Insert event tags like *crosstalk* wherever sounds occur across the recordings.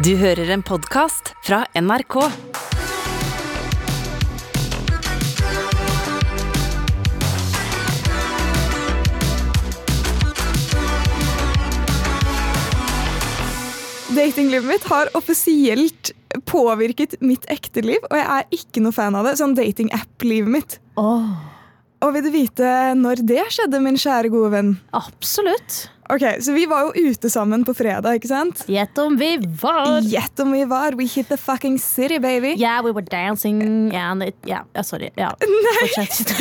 Du hører en podkast fra NRK. Datinglivet mitt har offisielt påvirket mitt ekte liv, og jeg er ikke noe fan av det. Sånn dating-app-livet mitt. Og vil du vite når det skjedde, min kjære gode venn? Absolutt. Ok, Så vi var jo ute sammen på fredag, ikke sant? Gjett om vi var Gjett om vi var. We hit the fucking city, baby. Yeah, we were dancing and it, yeah, Sorry. Ja. *laughs* Fortsett.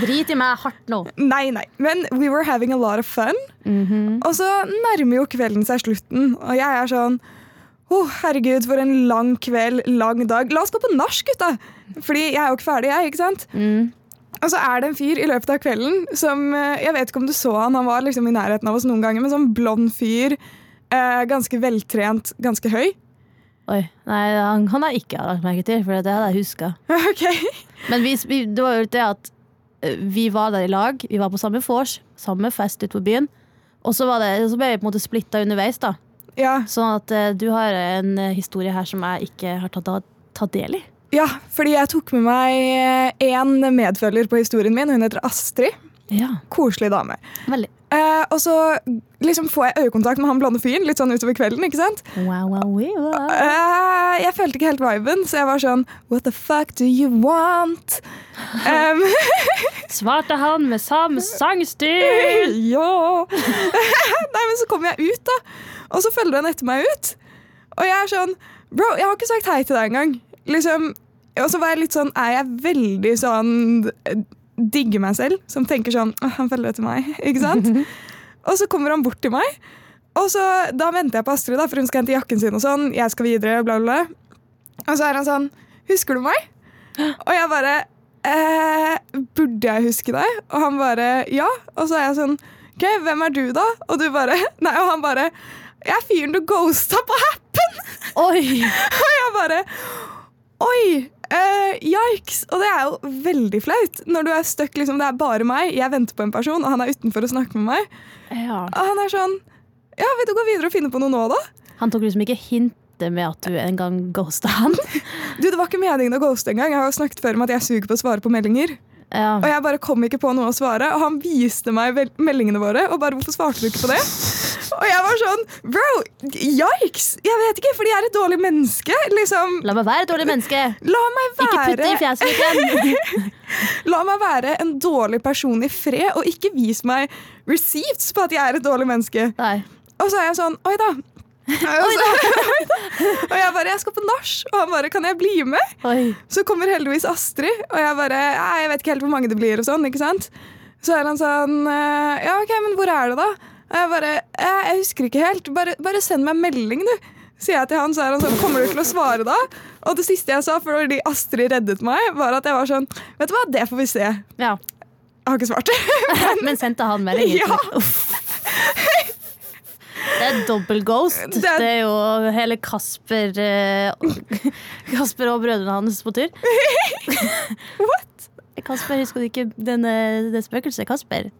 Drit i meg hardt nå. Nei, nei. Men we were having a lot of fun. Og så nærmer jo kvelden seg slutten, og jeg er sånn Å, herregud, for en lang kveld, lang dag. La oss gå på nach, gutta! Fordi jeg er jo ikke ferdig, jeg. ikke sant? Og så er det en fyr i løpet av kvelden som eh, Jeg vet ikke om du så han, han var liksom i nærheten av oss noen ganger, men sånn blond fyr. Eh, ganske veltrent, ganske høy. Oi, nei, han, han har ikke lagt merke til, for det hadde jeg huska. *laughs* ok. Men vi, vi, det var jo det at eh, vi var der i lag. Vi var på samme vors, samme fest ute på byen. Og så, var det, så ble vi på en måte splitta underveis. da Ja, Sånn at du har en historie her som jeg ikke har tatt, tatt del i. ja, fordi jeg tok med meg én medfølger på historien min. Hun heter Astrid. Ja, Koselig dame. veldig. Eh, og så liksom får jeg øyekontakt med han blonde fyren litt sånn utover kvelden. ikke sant? Wow, wow, wow. Eh, jeg følte ikke helt viben, så jeg var sånn What the fuck do you want? Um, *laughs* Svarte han med samme sangstil. *laughs* ja *laughs* Nei, men så kommer jeg ut, da. Og så følger han etter meg ut. Og jeg er sånn Bro, jeg har ikke sagt hei til deg engang. Liksom, og så var jeg litt sånn Er jeg veldig sånn eh, Digger meg selv, som tenker sånn «Åh, Han følger etter meg, *laughs* ikke sant? *laughs* og så kommer han bort til meg. Og så, Da venter jeg på Astrid, da, for hun skal hente jakken sin. Og sånn, jeg skal videre, bla, bla, bla. Og så er han sånn Husker du meg? *gasps* Og jeg bare eh, Burde jeg huske deg? Og han bare ja. Og så er jeg sånn OK, hvem er du, da? Og du bare *laughs* Nei, og han bare Jeg er fyren du ghosta på Happen! Oi! Og jeg bare Oi! Uh, yikes! Og det er jo veldig flaut når du er stuck. Liksom, det er bare meg, jeg venter på en person, og han er utenfor og snakker med meg. Ja. Og han er sånn Ja, vil du gå videre og finne på noe nå, da? Han tok liksom ikke hintet med at du en gang ghosta han. Du, Det var ikke meningen å ghoste engang. Jeg har jo snakket før om at jeg suger på å svare på meldinger. Ja. Og jeg bare kom ikke på noe å svare, og han viste meg meldingene våre. Og bare 'hvorfor svarte du ikke på det?' Og jeg var sånn Bro, yikes! Jeg vet ikke, fordi jeg er et dårlig menneske. Liksom, La meg være et dårlig menneske. la meg være Ikke putte i fjeset mitt igjen. la meg være en dårlig person i fred, og ikke vis meg receipts på at jeg er et dårlig menneske. Nei. Og så er jeg sånn Oi da. *laughs* Og, så, *laughs* og jeg bare 'Jeg skal på nach', og han bare 'Kan jeg bli med?' Oi. Så kommer heldigvis Astrid, og jeg bare Jeg vet ikke helt hvor mange det blir, og sånn, ikke sant? Så er han sånn «Eh, Ja, OK, men hvor er det, da? Og jeg bare jeg, Jeg husker ikke helt. Bare, bare send meg en melding, du. Sier jeg til han, så er han sånn Kommer du til å svare da? Og det siste jeg sa, fordi Astrid reddet meg, var at jeg var sånn Vet du hva, det får vi se. Ja. Jeg har ikke svart. *laughs* Men sendte han melding? Ja. Det er dobbel ghost. Det Det er- er, jo hele Kasper eh, Kasper og brødrene hans på tur. *laughs* What? Kasper, Husker du ikke denne, det spøkelset? Kasper?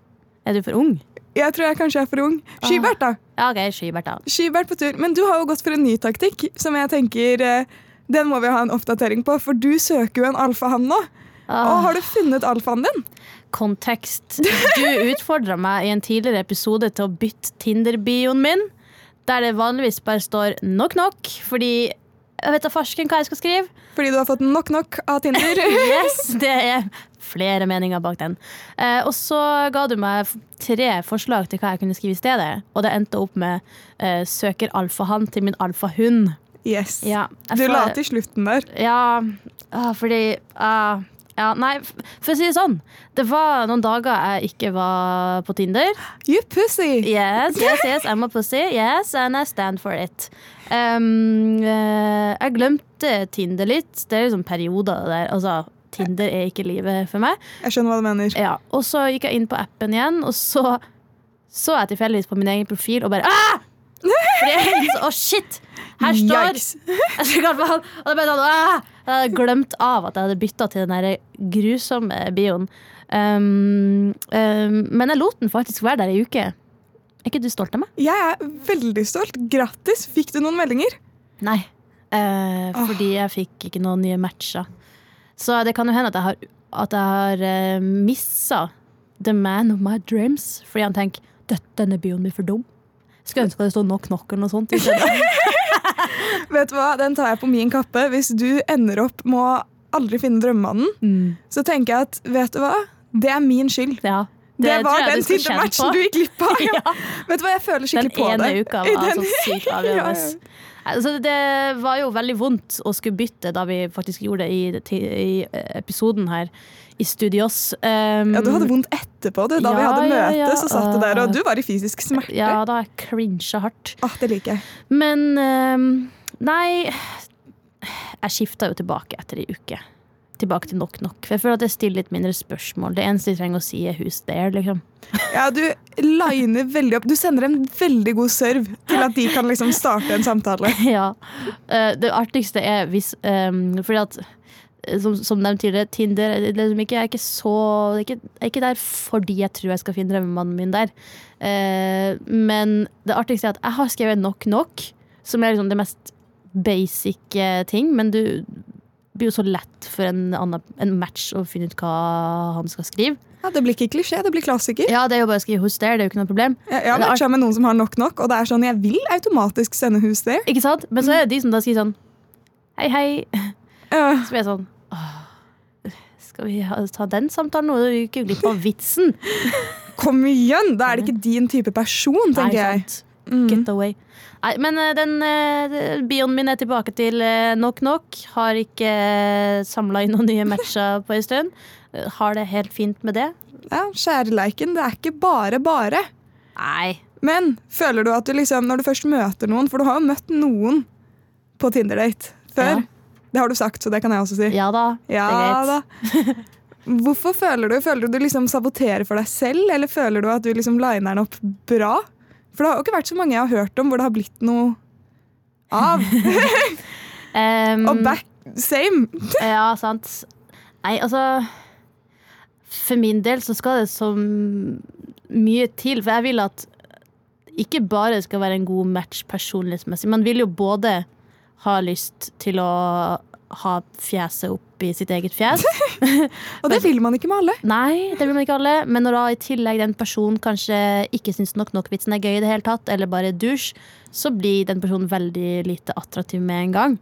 Er du for ung? Jeg tror jeg kanskje er for ung. Skybert, da. Ja, OK, Skybert, da. Skybert på tur. Men du har jo gått for en ny taktikk, som jeg tenker eh, Den må vi ha en oppdatering på, for du søker jo en alfahann nå. Ah. Og har du funnet alfaen din? Kontekst. Du utfordra meg i en tidligere episode til å bytte Tinder-bioen min, der det vanligvis bare står nok nok, fordi jeg vet da farsken hva jeg skal skrive. Fordi du har fått nok nok av Tinder. *laughs* Yes, Det er flere meninger bak den. Eh, og så ga du meg tre forslag til hva jeg kunne skrive i stedet, og det endte opp med eh, 'søker alfahann til min alfahund'. Yes. Ja, Du la til slutten der. Ja, ah, fordi ah, ja, Nei, for å si det sånn. Det var noen dager jeg ikke var på Tinder. You pussy! Yes, yes, yes, I'm a pussy. Yes, and I stand for it. Um, eh, jeg glemte Tinder litt. Det er liksom perioder der. Altså, Tinder er ikke livet for meg. Jeg skjønner hva du mener. Ja, og så gikk jeg inn på appen igjen, og så så jeg tilfeldigvis på min egen profil og bare Åh! Fordi oh, shit! Her står *laughs* jeg. Og det ble sånn, ah! Jeg hadde glemt av at jeg hadde bytta til den der grusomme bioen. Um, um, men jeg lot den faktisk være der ei uke. Er ikke du stolt av meg? Jeg er veldig stolt. Grattis. Fikk du noen meldinger? Nei. Uh, fordi jeg fikk ikke noen nye matcher. Så det kan jo hende at jeg har, at jeg har uh, missa the man of my dreams. Fordi han tenker "Døtt, denne bioen blir for dum. Skulle ønske det sto nok knock eller noe sånt. *laughs* Vet du hva, Den tar jeg på min kappe. Hvis du ender opp med å aldri finne drømmemannen, Mm. så tenker jeg at vet du hva, det er min skyld. Ja. Det, det, var den Tinder-matchen du gikk glipp av. *laughs* Ja. Vet du hva, jeg føler Den skikkelig på ene uka var den- så sykt *laughs* Ja, avgjørende. ja. Altså, det var jo veldig vondt å skulle bytte da vi faktisk gjorde det i, i episoden her i Studios. Um, Ja, Du hadde vondt etterpå, du. Da vi hadde ja, møte, ja. så satt du der, og du var i fysisk smerte. Ja, da jeg crincha hardt. Ah, det liker jeg. Men um, nei Jeg skifta jo tilbake etter ei uke. Tilbake til Nok Nok. For jeg føler at jeg stiller litt mindre spørsmål. Det eneste jeg trenger å si, er who's there, liksom. Ja, Du liner veldig opp. Du sender en veldig god serve til at de kan liksom starte en samtale. *laughs* ja. Eh, det artigste er hvis um, Fordi at eh, som, som nevnt tidligere, Tinder er liksom ikke, er ikke så er ikke, er ikke der fordi jeg tror jeg skal finne drømmemannen min der. Uh, men det artigste er at jeg har skrevet nok nok, som er liksom det mest basic ting. Men du blir jo så lett for en, annen, en match å finne ut hva han skal skrive. Ja, Det blir ikke klisjé, det blir klassiker. Ja, det er jo bare å skrive 'who's there', det er jo ikke noe problem. Jeg, jeg har Men det er med noen som har nok nok, og det er sånn, jeg vil automatisk sende hus der. Ikke sant? Men så er det de som da sier sånn Hei, hei. Ja. *laughs* Så blir jeg sånn Skal vi ha, ta den samtalen nå? Du gikk jo glipp av vitsen. *laughs* Kom igjen! Da er det ikke din type person, tenker Nei, jeg. sant. Mm. Get away. Nei, men eh, den uh, bioen min er tilbake til uh, Knock Knock. Har ikke uh, samla inn noen nye matcher på en stund. Har det helt fint med det. Ja, Kjærleiken, det er ikke bare bare. Nei. Men føler du at du liksom, når du først møter noen For du har jo møtt noen på Tinder-date før. Ja. Det har du sagt, så det kan jeg også si. Ja da, Ja det er greit. da. *laughs* Hvorfor føler du Føler du du liksom saboterer for deg selv, eller føler du at du liksom liner den opp bra? For det har jo ikke vært så mange jeg har hørt om hvor det har blitt noe av. *laughs* *laughs* Um, Og back same. Ja, sant. Nei, altså For min del så skal det så mye til. For jeg vil at ikke bare skal være en god match personlighetsmessig. Man vil jo både ha lyst til å ha fjeset opp i sitt eget fjes. *laughs* Og det vil man ikke med alle. Nei, det vil man ikke alle. Men når da i tillegg den personen kanskje ikke syns nok nok-vitsen er gøy i det hele tatt, eller bare dusj, så blir den personen veldig lite attraktiv med en gang.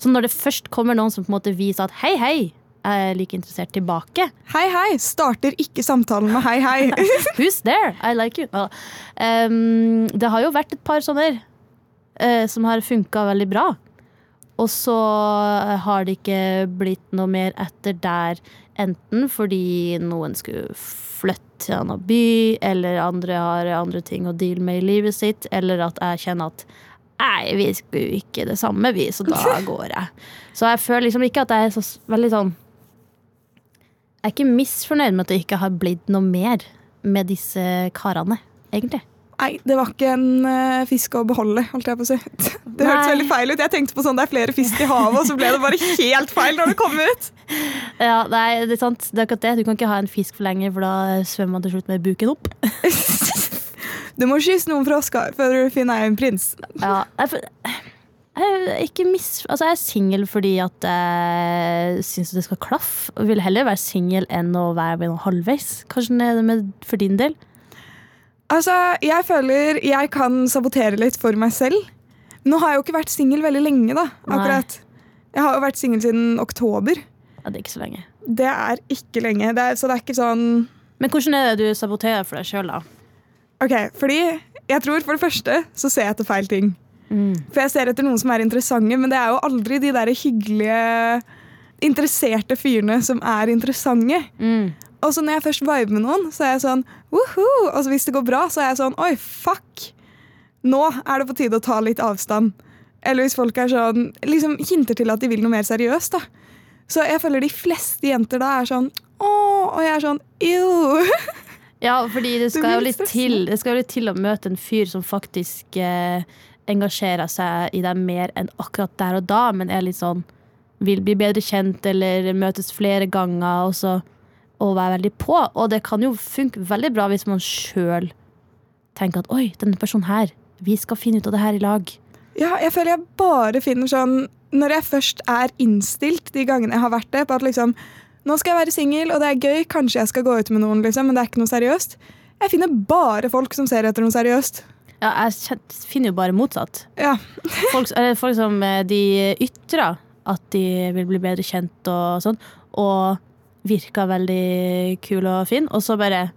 Så når det først kommer noen som på en måte viser at hei, hei, er like interessert tilbake. Hei, hei. Starter ikke samtalen med hei, hei. *laughs* Who's there? I like you. Um, det har jo vært et par sånne uh, som har funka veldig bra. Og så har det ikke blitt noe mer etter der, enten fordi noen skulle flytte til en annen by, eller andre har andre ting å deale med i livet sitt, eller at jeg kjenner at Nei, vi skulle jo ikke det samme, vi, så da *laughs* går jeg. Så jeg føler liksom ikke at jeg er så veldig sånn Jeg er ikke misfornøyd med at det ikke har blitt noe mer med disse karene, egentlig. Nei, det var ikke en uh, fisk å beholde, holdt jeg på å si. *laughs* Det hørtes veldig feil ut. Jeg tenkte på sånn det er flere fisk i havet, og så ble det bare helt feil når det kom ut. *laughs* Ja, nei, det er sant. Det er akkurat det. Du kan ikke ha en fisk for lenge, for da svømmer man til slutt med buken opp. *laughs* Du må kysse noen frosker før du finner en prins. Ja, jeg, ikke mis, altså jeg er singel fordi at jeg syns det skal klaffe. Og vil heller være singel enn å være halvveis. Kanskje det det med for din del? Altså, jeg føler jeg kan sabotere litt for meg selv. Nå har jeg jo ikke vært singel veldig lenge, da. Nei. Jeg har jo vært singel siden oktober. Ja, det er ikke så lenge. Det er ikke lenge. Det er, så det er ikke sånn Men hvordan er det du saboterer for deg sjøl, da? Ok, fordi jeg tror for det første så ser jeg etter feil ting. For jeg ser etter noen som er interessante, men det er jo aldri de der hyggelige, interesserte fyrene som er interessante. Mm. Og så når jeg først viber med noen, så er jeg sånn woho! Og så hvis det går bra, så er jeg sånn oi, fuck! Nå er det på tide å ta litt avstand. Eller hvis folk er sånn, liksom hinter til at de vil noe mer seriøst. da. Så jeg føler de fleste jenter da er sånn å, og jeg er sånn ew. Ja, fordi det skal det jo litt til Det skal jo litt til å møte en fyr som faktisk eh, engasjerer seg i deg mer enn akkurat der og da, men er litt sånn Vil bli bedre kjent eller møtes flere ganger og så og være veldig på. Og det kan jo funke veldig bra hvis man sjøl tenker at oi, denne personen her, vi skal finne ut av det her i lag. Ja, jeg føler jeg bare finner sånn Når jeg først er innstilt de gangene jeg har vært det, på at liksom Nå skal jeg være singel, og det er gøy, kanskje jeg skal gå ut med noen, liksom, men det er ikke noe seriøst. Jeg finner bare folk som ser etter noe seriøst. Ja, jeg finner jo bare motsatt. Ja. Folk, eller folk som eh, de ytrer at de vil bli bedre kjent og sånn, og virker veldig kul og fin, og så bare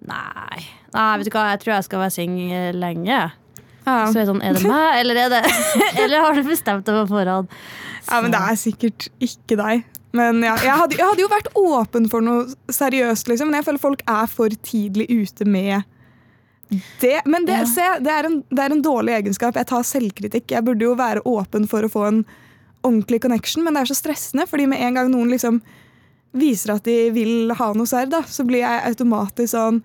Nei, nei vet du hva, jeg tror jeg skal være singel lenge. Ja. Så er det sånn, er det meg, eller er det *laughs* Eller har du bestemt det på forhånd? ja, men det er sikkert ikke deg. Men ja, jeg hadde, jeg hadde jo vært åpen for noe seriøst, liksom, men jeg føler folk er for tidlig ute med det. Men det, Ja. se, det, er en, det er en dårlig egenskap. Jeg tar selvkritikk. Jeg burde jo være åpen for å få en ordentlig connection, men det er så stressende, fordi med en gang noen liksom viser at de vil ha noe serr, så blir jeg automatisk sånn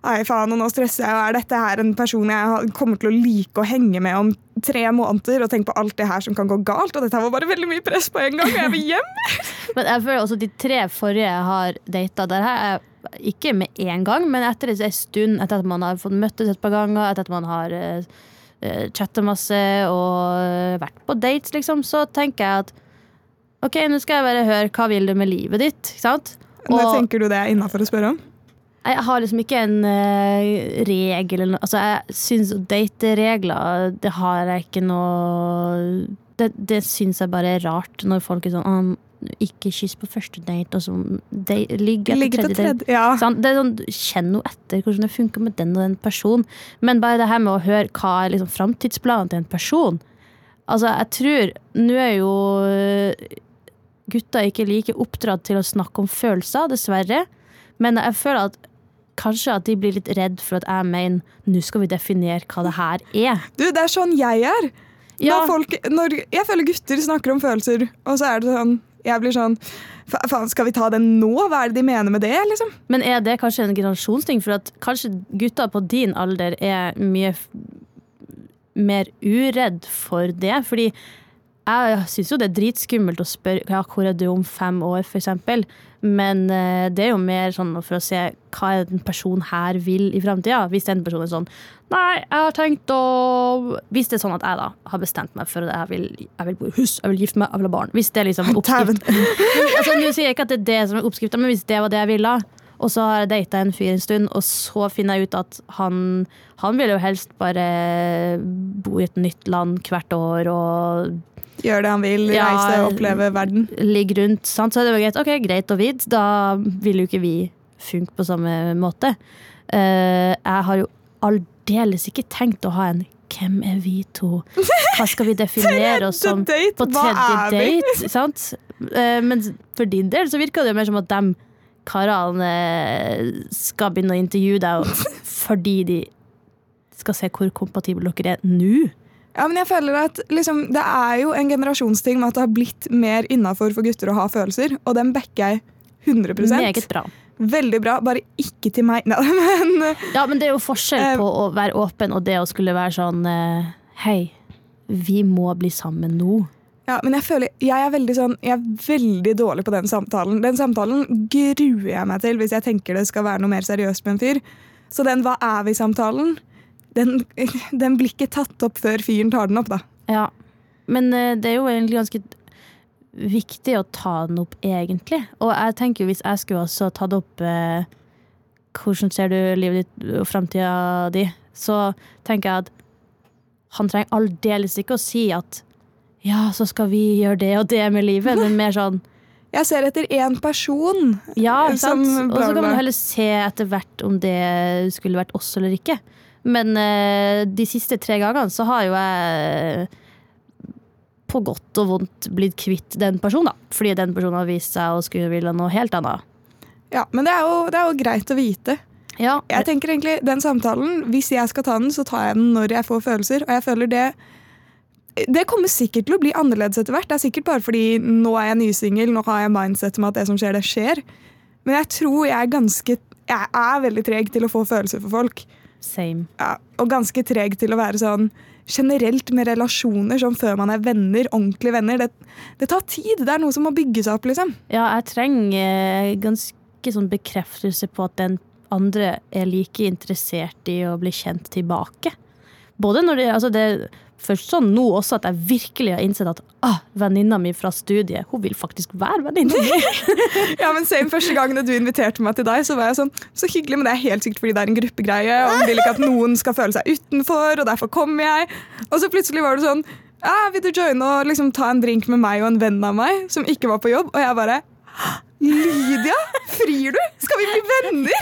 Nei, faen, og nå stresser jeg, og er dette her en person jeg kommer til å like å henge med om tre måneder, og tenk på alt det her som kan gå galt, og dette var bare veldig mye press på en gang, og jeg vil hjem. *laughs* Men jeg føler også at de tre forrige jeg har data, der her jeg ikke med én gang, men etter en stund, etter at man har fått møttes et par ganger, etter at man har uh, chatta masse og eh, vært på dates, liksom, så tenker jeg at OK, nå skal jeg bare høre hva vil du med livet ditt, ikke sant? Når tenker du det er innafor å spørre om? Jeg har liksom ikke en uh, regel. Altså, jeg syns dateregler, det har jeg ikke noe Det, det syns jeg bare er rart når folk er sånn «Å, Ikke kyss på første date, og så ligg etter tredje date. Ja. Sånn, Det er sånn, Kjenn noe etter hvordan det funker med den og den personen. Men bare det her med å høre hva er liksom framtidsplanen til en person Altså, jeg tror Nå er jo øh, gutta ikke like oppdratt til å snakke om følelser, dessverre. Men jeg føler at kanskje at de blir litt redd for at jeg mener nå skal vi definere hva det her er. Du, det er sånn jeg er. Ja, folk, når, jeg føler gutter snakker om følelser, og så er det sånn Jeg blir sånn Faen, skal vi ta det nå? Hva er det de mener med det? liksom? Men er det kanskje en generasjonsting? For at kanskje gutter på din alder er mye mer uredd for det. Fordi jeg syns jo det er dritskummelt å spørre ja, hvor er du om fem år, f.eks. Men eh, det er jo mer sånn for å se hva en person her vil i framtida. Hvis den personen er sånn Nei, jeg har tenkt å Hvis det er sånn at jeg da har bestemt meg for at jeg vil, jeg vil bo i hus, jeg vil gifte meg, jeg vil ha barn. Hvis det er liksom oppskrift *laughs* altså, Nå sier jeg ikke at det er det som er oppskrifta, men hvis det var det jeg ville, og så har jeg data en fyr en stund, og så finner jeg ut at han, han vil jo helst bare bo i et nytt land hvert år og Gjøre det han vil, Ja, reise, oppleve verden. ligge rundt, sant? så er det jo greit. Ok, greit og vidt. da vil jo ikke vi funke på samme måte. Uh, jeg har jo aldeles ikke tenkt å ha en hvem er vi to? Hva skal vi *laughs* definere oss som? på tredje date, sant? Eh, Men for din del så virker det jo mer som at de karene skal begynne å intervjue deg fordi de skal se hvor kompatible dere er nå. Ja, men jeg føler at liksom, Det er jo en generasjonsting med at det har blitt mer innafor for gutter å ha følelser, og den backer jeg 100 Meget bra. Veldig bra, bare ikke til meg. Nei, *laughs* men Ja, men det er jo forskjell Eh, på å være åpen og det å skulle være sånn eh, Hei, vi må bli sammen nå. Ja, men jeg føler, jeg er veldig sånn, jeg er veldig dårlig på den samtalen. Den samtalen gruer jeg meg til hvis jeg tenker det skal være noe mer seriøst med en fyr. Så den 'hva er vi'-samtalen, den, *laughs* den blir ikke tatt opp før fyren tar den opp, da. Ja. Men eh, det er jo egentlig ganske viktig å ta den opp, egentlig. Og jeg tenker jo hvis jeg skulle også tatt opp eh, hvordan ser du livet ditt og framtida di, så tenker jeg at han trenger aldeles ikke å si at ja, så skal vi gjøre det og det med livet, men mer sånn *laughs* Jeg ser etter én person. Ja, ikke sant? Og så kan man heller se etter hvert om det skulle vært oss eller ikke. Men uh, de siste tre gangene så har jo jeg på godt og vondt blitt kvitt den personen, da. Fordi den personen har vist seg å skulle ville noe helt annet. Ja, Men det er, jo, det er jo greit å vite. Ja, Jeg tenker egentlig, Den samtalen, hvis jeg skal ta den, så tar jeg den når jeg får følelser. Og jeg føler det Det kommer sikkert til å bli annerledes etter hvert. Det er sikkert bare fordi nå er jeg nysingel, nå har jeg mindset med at det som skjer, det skjer. Men jeg tror jeg er ganske Jeg er veldig treg til å få følelser for folk. same. Ja, og ganske treg til å være sånn generelt med relasjoner, sånn før man er venner, ordentlige venner. Det, det tar tid. Det er noe som må bygges opp, liksom. Ja, jeg trenger eh, ganske sånn bekreftelse på at den andre er like interessert i å bli kjent tilbake. Både når det, altså det først sånn nå også at jeg virkelig har innsett at ah, venninna mi fra studiet hun vil faktisk være venninna mi. *laughs* Ja, men same Første gangen du inviterte meg til deg, så var jeg sånn Så hyggelig, men det er helt sikkert fordi det er en gruppegreie, og hun vil ikke at noen skal føle seg utenfor, og derfor kommer jeg. Og så plutselig var det sånn ah, Vil du joine og liksom ta en drink med meg og en venn av meg som ikke var på jobb? Og jeg bare Lydia, frir du? Skal vi bli venner?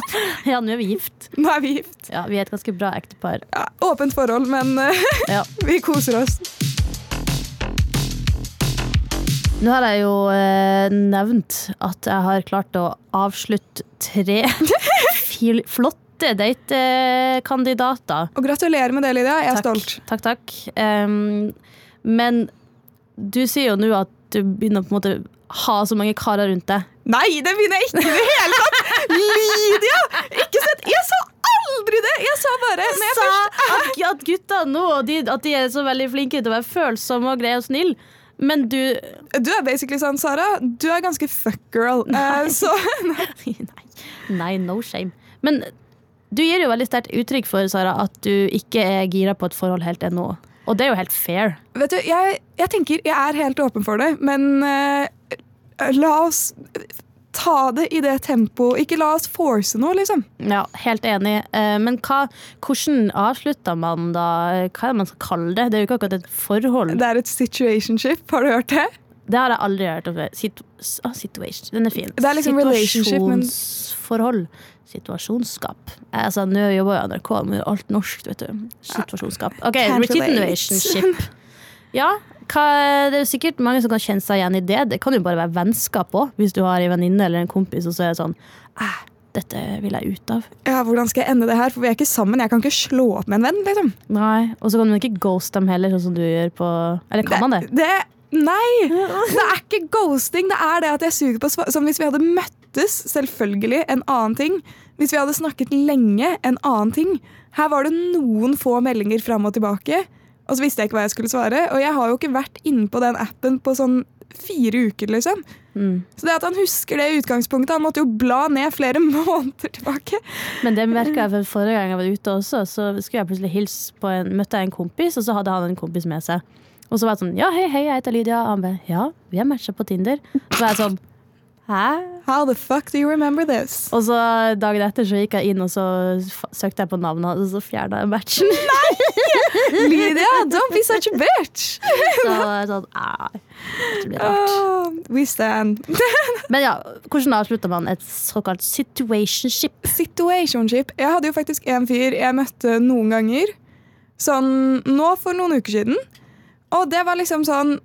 *laughs* ja, nå er vi gift. Nå er vi gift. Ja, Vi er et ganske bra ektepar. Ja, åpent forhold, men eh, Ja. *laughs* vi koser oss. Nå har jeg jo eh, nevnt at jeg har klart å avslutte tre *laughs* flotte datekandidater. Og gratulerer med det, Lydia. Jeg er Takk, stolt. Takk, takk. Um, men du sier jo nå at du begynner å på en måte ha så mange karer rundt deg. Nei, det begynner jeg ikke i det hele tatt! Lydia! Ikke sett Jeg sa aldri det! Jeg sa bare når jeg sa først at, at gutta nå de, at de er så veldig flinke til å være følsomme og greie og snille. Men du Du er basically sånn, Sara. Du er ganske fuck girl. Uh, så *laughs* Nei, nei, no shame. Men du gir jo veldig sterkt uttrykk for Sara, at du ikke er gira på et forhold helt ennå. Og det er jo helt fair. Vet du, jeg, jeg tenker Jeg er helt åpen for det, men eh, la oss ta det i det tempoet. Ikke la oss force noe, liksom. Ja, Helt enig. Eh, Men hva, hvordan avslutter man da? Hva er det man skal kalle det? Det er jo ikke akkurat et forhold. Det er et situationship. Har du hørt det? Det har jeg aldri hørt om før. Situ ah, situation. Den er fin. Det er liksom Situasjonsforhold. Situasjonsskap. Altså, Nå jobber jeg NRK med alt norsk, vet du. Situasjonsskap. OK, situationship. relationship. *laughs* Ja, hva, det er jo sikkert mange som kan kjenne seg igjen i det. Det kan jo bare være vennskap òg, hvis du har en venninne eller en kompis og så er det sånn eh, dette vil jeg ut av. Ja, Hvordan skal jeg ende det her? For vi er ikke sammen. Jeg kan ikke slå opp med en venn. liksom. Nei, Og så kan man ikke ghoste dem heller, sånn som du gjør på Eller kan man det? det nei! Det er ikke ghosting. Det er det at jeg suger på svar. Som hvis vi hadde møttes, selvfølgelig, en annen ting. Hvis vi hadde snakket lenge, en annen ting. Her var det noen få meldinger fram og tilbake, og så visste jeg ikke hva jeg skulle svare. Og jeg har jo ikke vært inne på den appen på sånn fire uker, liksom. Mm. Så det at han husker det utgangspunktet Han måtte jo bla ned flere *laughs* måneder tilbake. Men det merka jeg for forrige gang jeg var ute også. Så skulle jeg plutselig hilse på en, møtte jeg en kompis, og så hadde han en kompis med seg. Og så var jeg sånn Ja, hei, hei, jeg heter Lydia. Og han bare Ja, vi har matcha på Tinder. Så var jeg sånn Hæ? How the fuck do you remember this? Og så dagen etter så gikk jeg inn og så søkte jeg på navnet hans, og så fjerna jeg matchen. Nei! Lydia, don't be such a bitch! *laughs* Så sånn Nei, dette blir rart. Oh, we stand. *laughs* Men ja, hvordan avslutter man et såkalt situationship? Situationship. Jeg hadde jo faktisk en fyr jeg møtte noen ganger. Sånn nå for noen uker siden. Og det var liksom sånn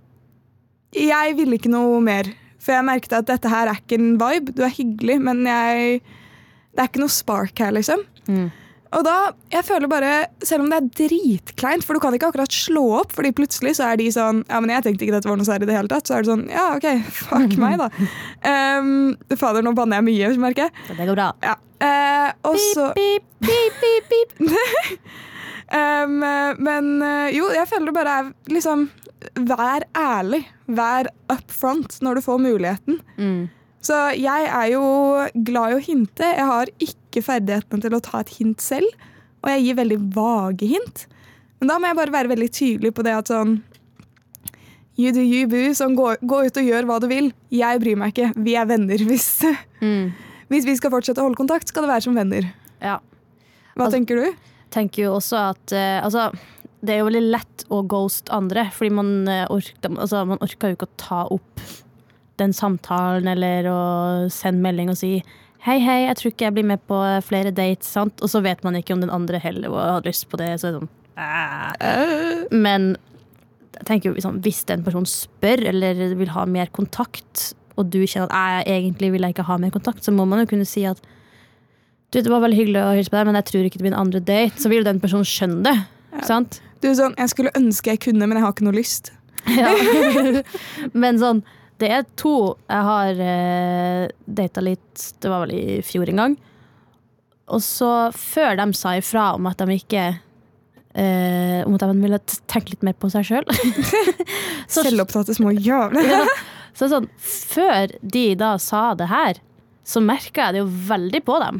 Jeg ville ikke noe mer. For jeg merket at dette her er ikke en vibe. Du er hyggelig, men jeg Det er ikke noe spark her, liksom. Mm. Og da, jeg føler bare, Selv om det er dritkleint, for du kan ikke akkurat slå opp, fordi plutselig så er de sånn Ja, men jeg tenkte ikke dette var noe særlig i det hele tatt. Så er det sånn Ja, OK, *laughs* fuck meg, da. *laughs* Um, fader, nå banner jeg mye, merker jeg. Så det går bra. Ja. Uh, og så Pip, pip, pip, pip. Um, Men eh, jo, jeg føler det bare er liksom Vær ærlig. Vær up front når du får muligheten. Mm. Så jeg er jo glad i å hinte. Jeg har ikke ferdighetene til å ta et hint selv. Og jeg gir veldig vage hint. Men da må jeg bare være veldig tydelig på det at sånn You do you, boo. Sånn, gå, gå ut og gjør hva du vil. Jeg bryr meg ikke. Vi er venner. *laughs* Hvis, Mm. hvis vi skal fortsette å holde kontakt, skal det være som venner. Ja. Hva Altså- tenker du? Tenker jo også at eh, altså, det er jo veldig lett å ghoste andre, fordi man, eh, orker, altså, man orker jo ikke å ta opp den samtalen eller å sende melding og si Hei, hei, jeg tror ikke jeg blir med på flere dates, sant? Og så vet man ikke om den andre heller har lyst på det. Så er det sånn «Æ». Men jeg tenker jo liksom, hvis en person spør eller vil ha mer kontakt, og du kjenner at «Nei, egentlig vil jeg ikke ha mer kontakt, så må man jo kunne si at du, det var veldig hyggelig å hilse på deg, men jeg tror ikke det blir en andre date. Så vil jo den personen skjønne det. Sant? Du, sånn, Jeg skulle ønske jeg kunne, men jeg har ikke noe lyst. Ja. *laughs* men sånn, det er to jeg har eh, data litt Det var vel i fjor en gang. Og så, før de sa ifra om at de ikke eh, Om at de ville tenke litt mer på seg sjøl selv. *laughs* Selvopptatte små jævler. ja. *laughs* Så er sånn, før de da sa det her, så merka jeg det jo veldig på dem.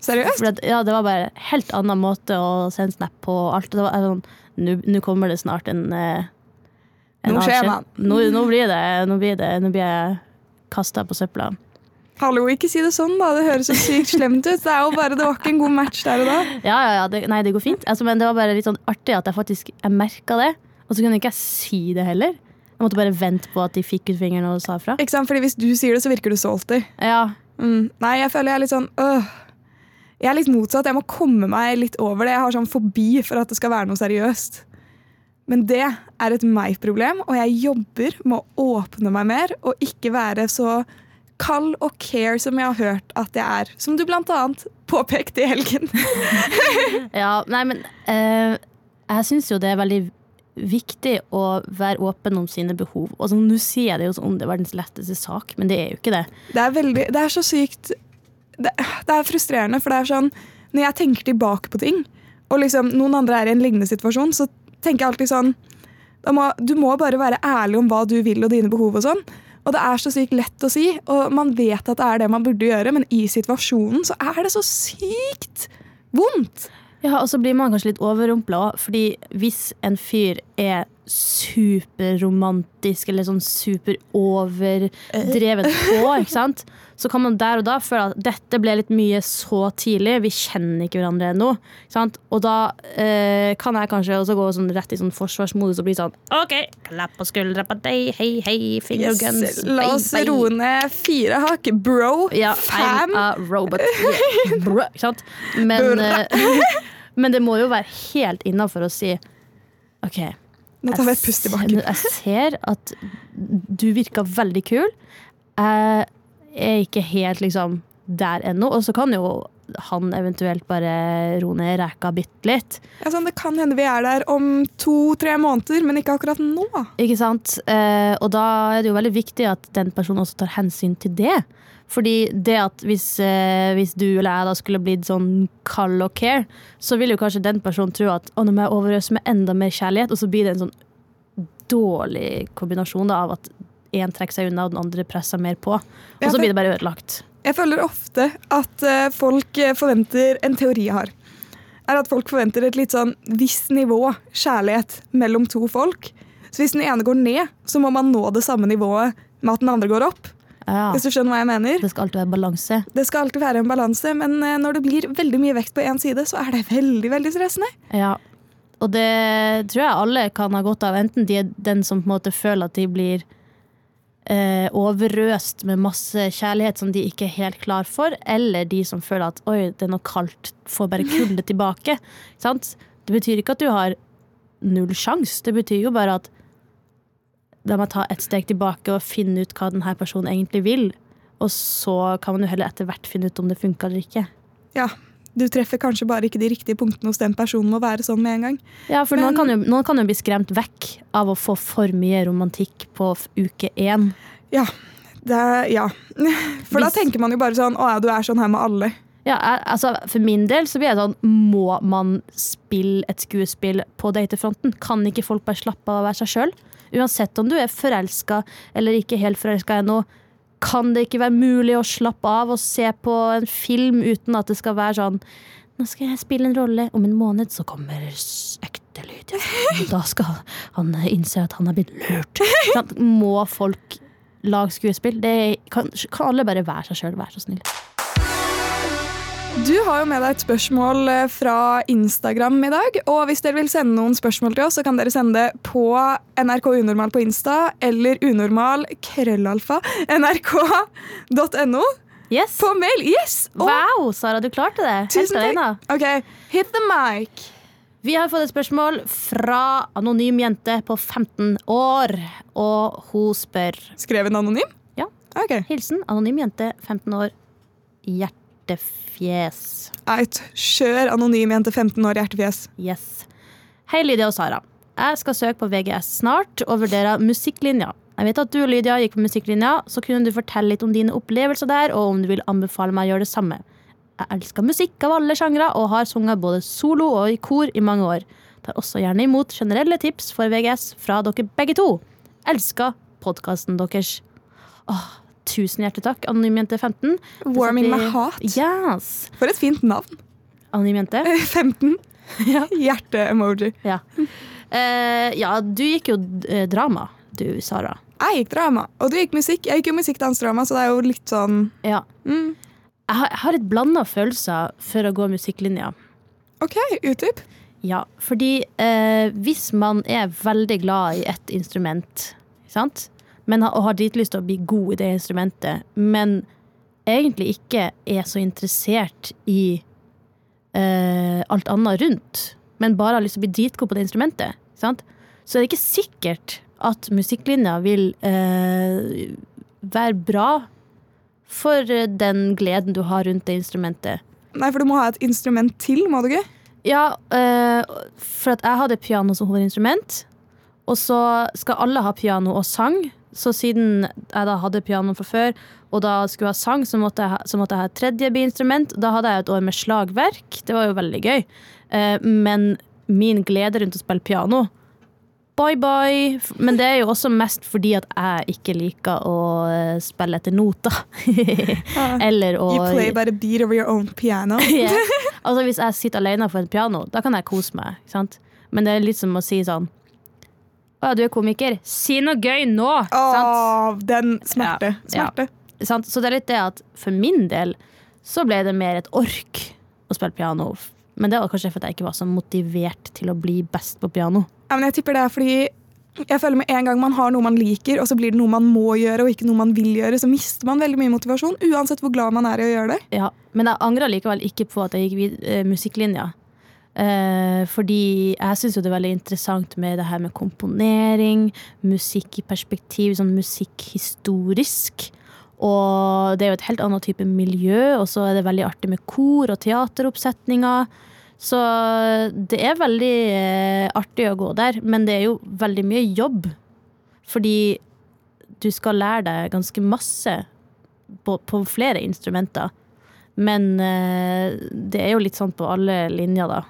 Seriøst? At, ja, det var bare en helt annen måte å sende snap på. Alt. Det var sånn nå kommer det snart en, eh, en Nå skjer det. Nå, nå blir det Nå blir, det, nå blir jeg kasta på søpla. Hallo, ikke si det sånn, da. Det høres så sykt slemt ut. Det er jo bare, det var ikke en god match der og da. *laughs* Ja, ja, ja, det, nei, det går fint. Altså, men det var bare litt sånn artig at jeg faktisk jeg merka det. Og så kunne ikke jeg si det heller. Jeg måtte bare vente på at de fikk ut fingeren og sa fra. Ikke sant? Fordi Hvis du sier det, så virker du salty. Ja, Mm. Nei, jeg føler jeg er litt sånn øh. Jeg er litt motsatt. Jeg må komme meg litt over det. Jeg har sånn fobi for at det skal være noe seriøst. Men det er et meg-problem, og jeg jobber med å åpne meg mer og ikke være så kald og care som jeg har hørt at jeg er. Som du blant annet påpekte i helgen. *laughs* ja nei, men eh, jeg syns jo det er veldig viktig å være åpen om sine behov. Og altså, Nå sier jeg det jo som om det er verdens letteste sak, men det er jo ikke det. Det er, veldig, det er så sykt det, det er frustrerende, for det er sånn Når jeg tenker tilbake på ting, og liksom noen andre er i en lignende situasjon, så tenker jeg alltid sånn må, Du må bare være ærlig om hva du vil og dine behov og sånn. Og det er så sykt lett å si, og man vet at det er det man burde gjøre, men i situasjonen så er det så sykt vondt. Ja, Og så blir man kanskje litt overrumpla òg, fordi hvis en fyr er superromantisk eller sånn superoverdrevet *laughs* på, ikke sant? så kan man der og da føle at dette ble litt mye så tidlig, vi kjenner ikke hverandre ennå. Og da eh, kan jeg kanskje også gå sånn rett i sånn forsvarsmodus og bli sånn OK, klapp på skuldra på deg, hei, hei, finger Yes, guns, la oss roe ned fire hakk. Bro, Ja, fam. I'm a robot. *laughs* Yeah. Bro, ikke sant? Men, eh, *laughs* men det må jo være helt innafor å si OK. Nå tar vi et pust tilbake. Jeg ser at du virka veldig kul. Jeg er ikke helt liksom der ennå. Og så kan jo han eventuelt bare roe ned reka bitte litt. Ja, sånn, det kan hende vi er der om to-tre måneder, men ikke akkurat nå. Ikke sant? Eh, og da er det jo veldig viktig at den personen også tar hensyn til det. Fordi det at hvis, eh, hvis du eller jeg da skulle blitt sånn kald og care, så vil jo kanskje den personen tro at å, nå må jeg overøse med enda mer kjærlighet, og så blir det en sånn dårlig kombinasjon da, av at én trekker seg unna og den andre presser mer på. Og så blir det bare ødelagt. Jeg føler ofte at eh, folk eh, forventer En teori jeg har, er at folk forventer et litt sånn visst nivå kjærlighet mellom to folk. Så hvis den ene går ned, så må man nå det samme nivået med at den andre går opp. Ja, Hvis du skjønner hva jeg mener. det skal alltid være balanse. Det skal alltid være en balanse, men eh, når det blir veldig mye vekt på én side, så er det veldig veldig stressende. Ja. Og det tror jeg alle kan ha godt av. Enten de er den som på en måte føler at de blir eh, overøst med masse kjærlighet som de ikke er helt klar for, eller de som føler at oi, det er noe kaldt, får bare kulde tilbake. *laughs* Sant? Det betyr ikke at du har null sjanse. Det betyr jo bare at da må jeg ta et steg tilbake og finne ut hva denne personen egentlig vil. Og så kan man jo heller etter hvert finne ut om det funka eller ikke. Ja, du treffer kanskje bare ikke de riktige punktene hos den personen å være sånn med en gang. Ja, for Men- noen, kan jo, noen kan jo bli skremt vekk av å få for mye romantikk på uke én. Ja. Det er, ja. *laughs* For da tenker man jo bare sånn Å ja, du er sånn her med alle. Ja, altså, for min del så blir jeg sånn Må man spille et skuespill på datefronten? Kan ikke folk bare slappe av og være seg sjøl? Uansett om du er forelska eller ikke helt forelska ennå, kan det ikke være mulig å slappe av og se på en film uten at det skal være sånn Nå skal jeg spille en rolle. Om en måned så kommer ekte lyd. Da skal han innse at han har blitt lurt. Må folk lage skuespill? Det kan, kan alle bare være seg sjøl, vær så snill. Du har jo med deg et spørsmål eh, fra Instagram i dag. Og hvis dere vil sende noen spørsmål til oss, så kan dere sende det på NRK Unormal på Insta eller unormal krøllalfa nrk.no Yes. på mail. Yes! Og Wow, Sara, du klarte det. Tusen takk. OK, hit the mic. Vi har fått et spørsmål fra anonym jente på 15 år, og hun spør Skrev en anonym? Ja. OK. Hilsen anonym jente 15 år, hjertefjes. Eit, kjør anonym jente 15 år, hjertefjes. Yes. Hei, Lydia og Sara. Jeg skal søke på VGS snart og vurdere musikklinja. Jeg vet at du og Lydia gikk på musikklinja, så kunne du fortelle litt om dine opplevelser der, og om du vil anbefale meg å gjøre det samme. Jeg elsker musikk av alle sjangre og har sunget både solo og i kor i mange år. Tar også gjerne imot generelle tips for VGS fra dere begge to. Elsker podkasten deres. Åh, tusen hjertelig takk, Anonym jente 15. Warming my heart. Yes. For et fint navn. Anonym jente. 15. *laughs* Ja. Hjerte-emoji. Ja. Uh, ja, du gikk jo eh, drama, du, Sara. Jeg gikk drama, og du gikk musikk. Jeg gikk jo musikk, dans, drama, så det er jo litt sånn Ja. mm, Jeg har, jeg har litt blanda følelser for å gå musikklinja. OK, utdyp. Ja, fordi eh, hvis man er veldig glad i ett instrument, sant? Men, og har dritlyst til å bli god i det instrumentet, men egentlig ikke er så interessert i uh, alt annet rundt, men bare har lyst til å bli dritgod på det instrumentet, sant? så er det ikke sikkert at musikklinja vil uh, være bra for eh, den gleden du har rundt det instrumentet. Nei, for du må ha et instrument til, må du ikke? Ja, uh, for at jeg hadde piano som hovedinstrument. Og så skal alle ha piano og sang. Så siden jeg da hadde piano fra før, og da skulle jeg ha sang, så måtte jeg ha, så måtte jeg ha et tredje biinstrument. Da hadde jeg et år med slagverk. Det var jo veldig gøy. Eh, men min glede rundt å spille piano Bye bye. Men det er jo også mest fordi at jeg ikke liker å eh, spille etter noter. *laughs* Eller å You play by the beat of your own piano. *laughs* yeah. *laughs* Altså Hvis jeg sitter alene for et piano, da kan jeg kose meg. Men det er litt som å si sånn Å ja, du er komiker. Si noe gøy nå! Sant? Åh, den smerte. Ja, ja. Sant? Så det er litt det at for min del så ble det mer et ork å spille piano. Men det var kanskje fordi jeg ikke var så motivert til å bli best på piano. Ja, men jeg tipper det er fordi jeg føler med en gang man har noe man liker, og så blir det noe man må gjøre, og ikke noe man vil gjøre, så mister man veldig mye motivasjon, uansett hvor glad man er i å gjøre det. Ja, Men jeg angrer likevel ikke på at jeg gikk vid eh, musikklinja. Eh, fordi jeg syns jo det er veldig interessant med det her med komponering, musikk i perspektiv, sånn musikkhistorisk. Og det er jo et helt annet type miljø, og så er det veldig artig med kor og teateroppsetninger. Så det er veldig eh, artig å gå der, men det er jo veldig mye jobb. Fordi du skal lære deg ganske masse på, på flere instrumenter. Men eh, det er jo litt sånn på alle linjer, da.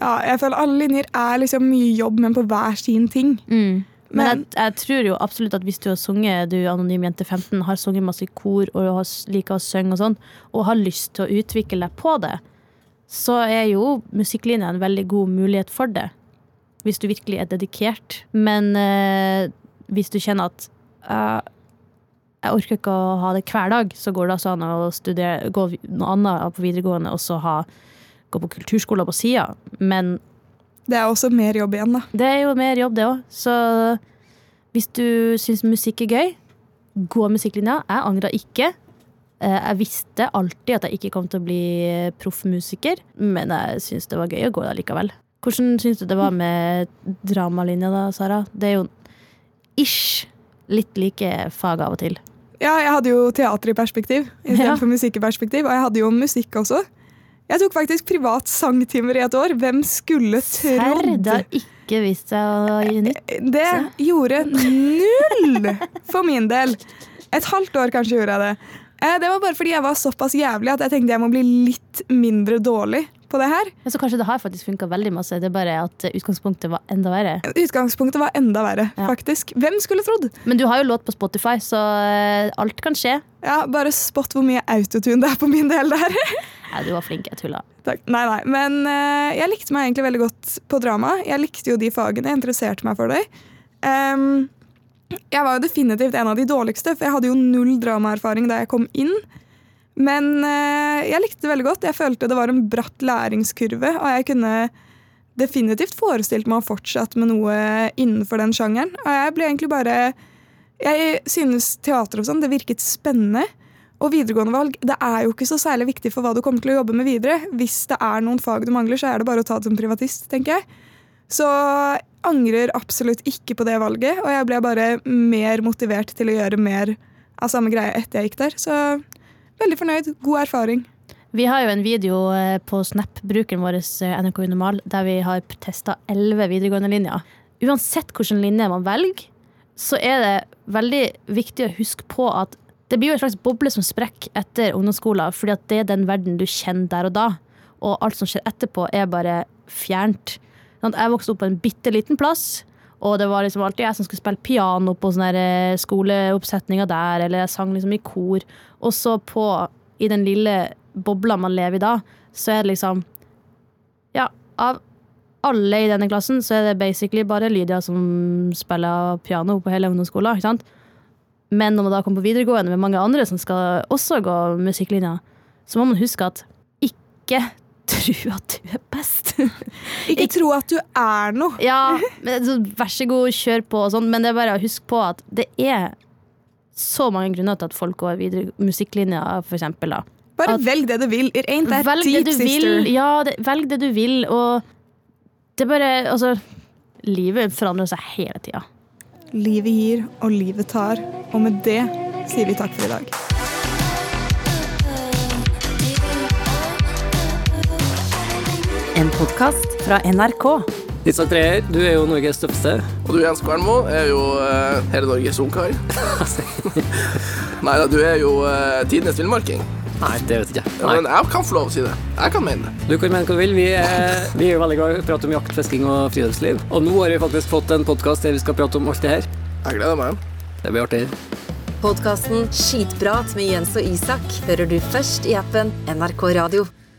Ja, jeg føler alle linjer er liksom mye jobb, men på hver sin ting. Men, Men- jeg, jeg tror jo absolutt at hvis du har sunget, du Anonym jente 15, har sunget masse i kor og har, liker å synge og sånn, og har lyst til å utvikle deg på det, så er jo musikklinja en veldig god mulighet for det. Hvis du virkelig er dedikert. Men eh, hvis du kjenner at eh, jeg orker ikke å ha det hver dag, så går det altså an å studere, gå noe annet på videregående og så ha, gå på kulturskoler på sida. Men Det er også mer jobb igjen, da. det er jo mer jobb, det òg. Så hvis du syns musikk er gøy, gå musikklinja. Jeg angrer ikke. Eh, Jeg visste alltid at jeg ikke kom til å bli proffmusiker, men jeg syns det var gøy å gå der likevel. Hvordan syns du det var med dramalinja da, Sara? Det er jo ish litt like fag av og til. Ja, jeg hadde jo teater i perspektiv istedenfor Ja. musikk i perspektiv, og jeg hadde jo musikk også. Jeg tok faktisk privat sangtimer i et år. Hvem skulle Serr, trodd? det har ikke vist seg å gi nytt. Det gjorde null for min del. Et halvt år kanskje gjorde jeg det. Eh, Det var bare fordi jeg var såpass jævlig at jeg tenkte jeg må bli litt mindre dårlig på det her. Ja, så kanskje det har faktisk funka veldig masse. Det er bare at utgangspunktet var enda verre. Utgangspunktet var enda verre, Ja. faktisk. Hvem skulle trodd? Men du har jo låt på Spotify, så eh, alt kan skje. Ja, Bare spott hvor mye autotune det er på min del der. Ja, du var flink, jeg tulla. Takk. Nei, nei. Men uh, jeg likte meg egentlig veldig godt på drama. Jeg likte jo de fagene, jeg interesserte meg for det. Um, jeg var jo definitivt en av de dårligste, for jeg hadde jo null dramaerfaring da jeg kom inn. Men uh, jeg likte det veldig godt. Jeg følte det var en bratt læringskurve, og jeg kunne definitivt forestilt meg å fortsette med noe innenfor den sjangeren. Og jeg ble egentlig bare Jeg synes teater og sånn, det virket spennende. Og videregående valg det er jo ikke så særlig viktig for hva du kommer til å jobbe med videre. Hvis det er noen fag du mangler, så er det bare å ta det som privatist, tenker jeg. Så angrer absolutt ikke på det valget, og jeg ble bare mer motivert til å gjøre mer av samme greie etter jeg gikk der. Så veldig fornøyd. God erfaring. Vi har jo en video eh, på Snap-brukeren vår, eh, NRK Unormal, der vi har testa elleve videregående linjer. Uansett hvilken linje man velger, så er det veldig viktig å huske på at det blir jo en slags boble som sprekker etter ungdomsskolen, fordi det er den verden du kjenner der og da. Og alt som skjer etterpå, er bare fjernt. Sånn Jeg vokste opp på en bitte liten plass, og det var liksom alltid jeg som skulle spille piano på sånne eh, skoleoppsetninger der, eller jeg sang liksom i kor. Og så på, i den lille bobla man lever i da, så er det liksom Ja, av alle i denne klassen så er det basically bare Lydia som spiller piano på hele ungdomsskolen. ikke sant? Men når man da kommer på videregående med mange andre som skal også gå musikklinja, så må man huske at ikke *laughs* tro at du er best. *laughs* Ikke tro at du er noe. *laughs* ja, men, så vær så god, kjør på og sånn, men det er bare å huske på at det er så mange grunner til at folk går videre musikklinja, for eksempel. da. Bare At- velg det du vil. It ain't that Velg deep, det du sister. vil. Ja, det, velg det du vil, og det er bare Altså, livet forandrer seg hele tida. Livet gir, og livet tar. Og med det sier vi takk for i dag. En podkast fra NRK. Isak Treer, du er jo Norges tøffeste. Og du Jens Kvernmo er jo uh, hele Norges ungkar. *laughs* Nei da, du er jo uh, tidenes villmarking. Nei, det vet jeg ikke. Ja, men jeg kan få lov å si det. Jeg kan mene det. Du kan mene hva du vil. Vi er, vi er jo veldig glad i å prate om jakt, fisking og friluftsliv. Og nå har vi faktisk fått en podkast der vi skal prate om alt det her. Jeg gleder meg. Det blir artig. Podkasten Skitprat med Jens og Isak hører du først i appen NRK Radio.